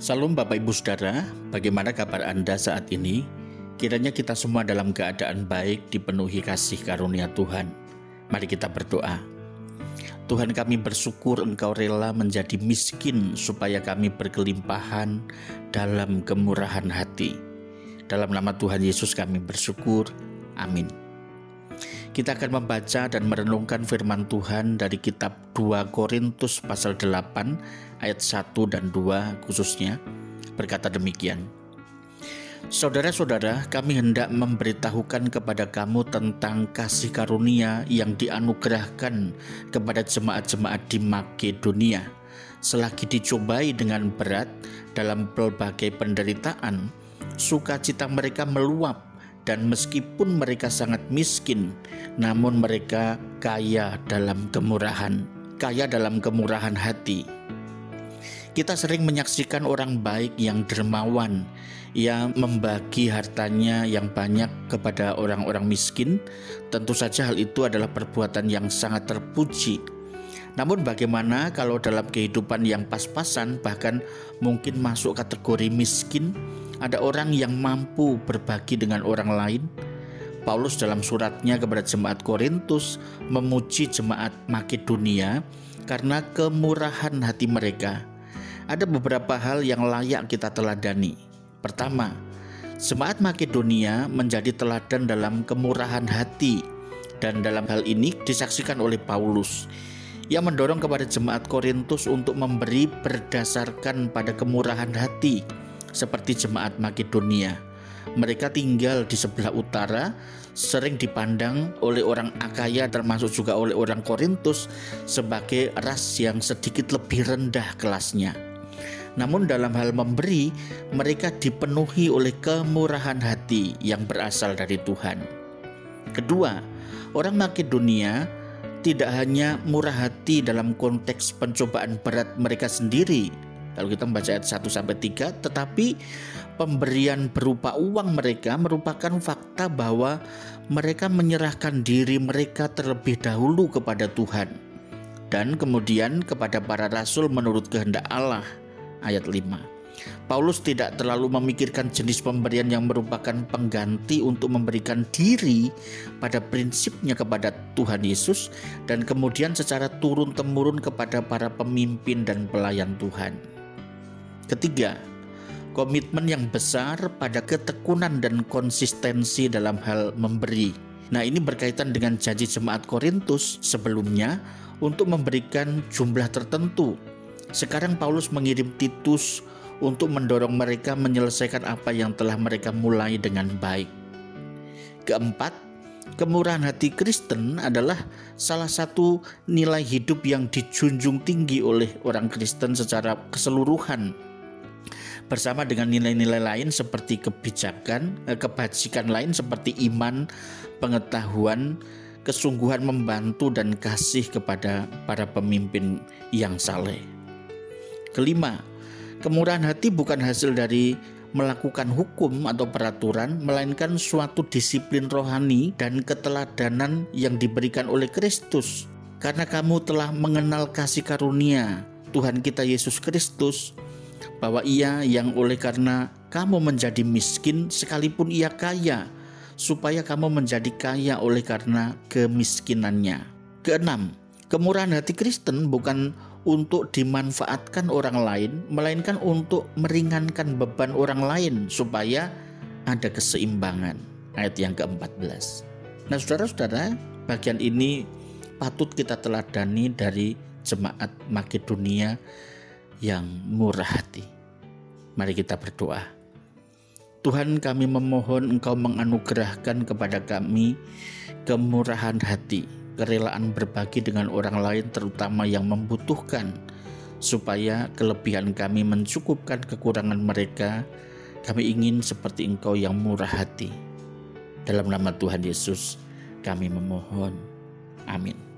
Salam Bapak Ibu Saudara, bagaimana kabar Anda saat ini? Kiranya kita semua dalam keadaan baik dipenuhi kasih karunia Tuhan. Mari kita berdoa. Tuhan kami bersyukur Engkau rela menjadi miskin supaya kami berkelimpahan dalam kemurahan hati. Dalam nama Tuhan Yesus kami bersyukur. Amin. Kita akan membaca dan merenungkan firman Tuhan dari kitab 2 Korintus pasal 8 ayat 1 dan 2 khususnya berkata demikian. Saudara-saudara, kami hendak memberitahukan kepada kamu tentang kasih karunia yang dianugerahkan kepada jemaat-jemaat di Makedonia. Selagi dicobai dengan berat dalam berbagai penderitaan, sukacita mereka meluap dan meskipun mereka sangat miskin, namun mereka kaya dalam kemurahan, kaya dalam kemurahan hati. Kita sering menyaksikan orang baik yang dermawan, yang membagi hartanya yang banyak kepada orang-orang miskin. Tentu saja hal itu adalah perbuatan yang sangat terpuji. Namun bagaimana kalau dalam kehidupan yang pas-pasan bahkan mungkin masuk kategori miskin, ada orang yang mampu berbagi dengan orang lain. Paulus dalam suratnya kepada jemaat Korintus memuji jemaat Makedonia karena kemurahan hati mereka. Ada beberapa hal yang layak kita teladani. Pertama, jemaat Makedonia menjadi teladan dalam kemurahan hati dan dalam hal ini disaksikan oleh Paulus yang mendorong kepada jemaat Korintus untuk memberi berdasarkan pada kemurahan hati seperti jemaat Makedonia. Mereka tinggal di sebelah utara, sering dipandang oleh orang Akaya termasuk juga oleh orang Korintus sebagai ras yang sedikit lebih rendah kelasnya. Namun dalam hal memberi, mereka dipenuhi oleh kemurahan hati yang berasal dari Tuhan. Kedua, orang Makedonia tidak hanya murah hati dalam konteks pencobaan berat mereka sendiri, kalau kita membaca ayat 1 sampai 3, tetapi pemberian berupa uang mereka merupakan fakta bahwa mereka menyerahkan diri mereka terlebih dahulu kepada Tuhan dan kemudian kepada para rasul menurut kehendak Allah. Ayat 5. Paulus tidak terlalu memikirkan jenis pemberian yang merupakan pengganti untuk memberikan diri pada prinsipnya kepada Tuhan Yesus dan kemudian secara turun-temurun kepada para pemimpin dan pelayan Tuhan. Ketiga, komitmen yang besar pada ketekunan dan konsistensi dalam hal memberi. Nah, ini berkaitan dengan janji jemaat Korintus sebelumnya untuk memberikan jumlah tertentu. Sekarang Paulus mengirim Titus untuk mendorong mereka menyelesaikan apa yang telah mereka mulai dengan baik. Keempat, kemurahan hati Kristen adalah salah satu nilai hidup yang dijunjung tinggi oleh orang Kristen secara keseluruhan bersama dengan nilai-nilai lain seperti kebijakan, eh, kebajikan lain seperti iman, pengetahuan, kesungguhan membantu dan kasih kepada para pemimpin yang saleh. Kelima, kemurahan hati bukan hasil dari melakukan hukum atau peraturan, melainkan suatu disiplin rohani dan keteladanan yang diberikan oleh Kristus. Karena kamu telah mengenal kasih karunia Tuhan kita Yesus Kristus, bahwa ia yang oleh karena kamu menjadi miskin sekalipun ia kaya, supaya kamu menjadi kaya oleh karena kemiskinannya. Keenam, kemurahan hati Kristen bukan untuk dimanfaatkan orang lain, melainkan untuk meringankan beban orang lain supaya ada keseimbangan. Ayat yang ke-14. Nah, saudara-saudara, bagian ini patut kita teladani dari jemaat Makedonia yang murah hati. Mari kita berdoa. Tuhan kami memohon Engkau menganugerahkan kepada kami kemurahan hati, kerelaan berbagi dengan orang lain terutama yang membutuhkan, supaya kelebihan kami mencukupkan kekurangan mereka. Kami ingin seperti Engkau yang murah hati. Dalam nama Tuhan Yesus, kami memohon. Amin.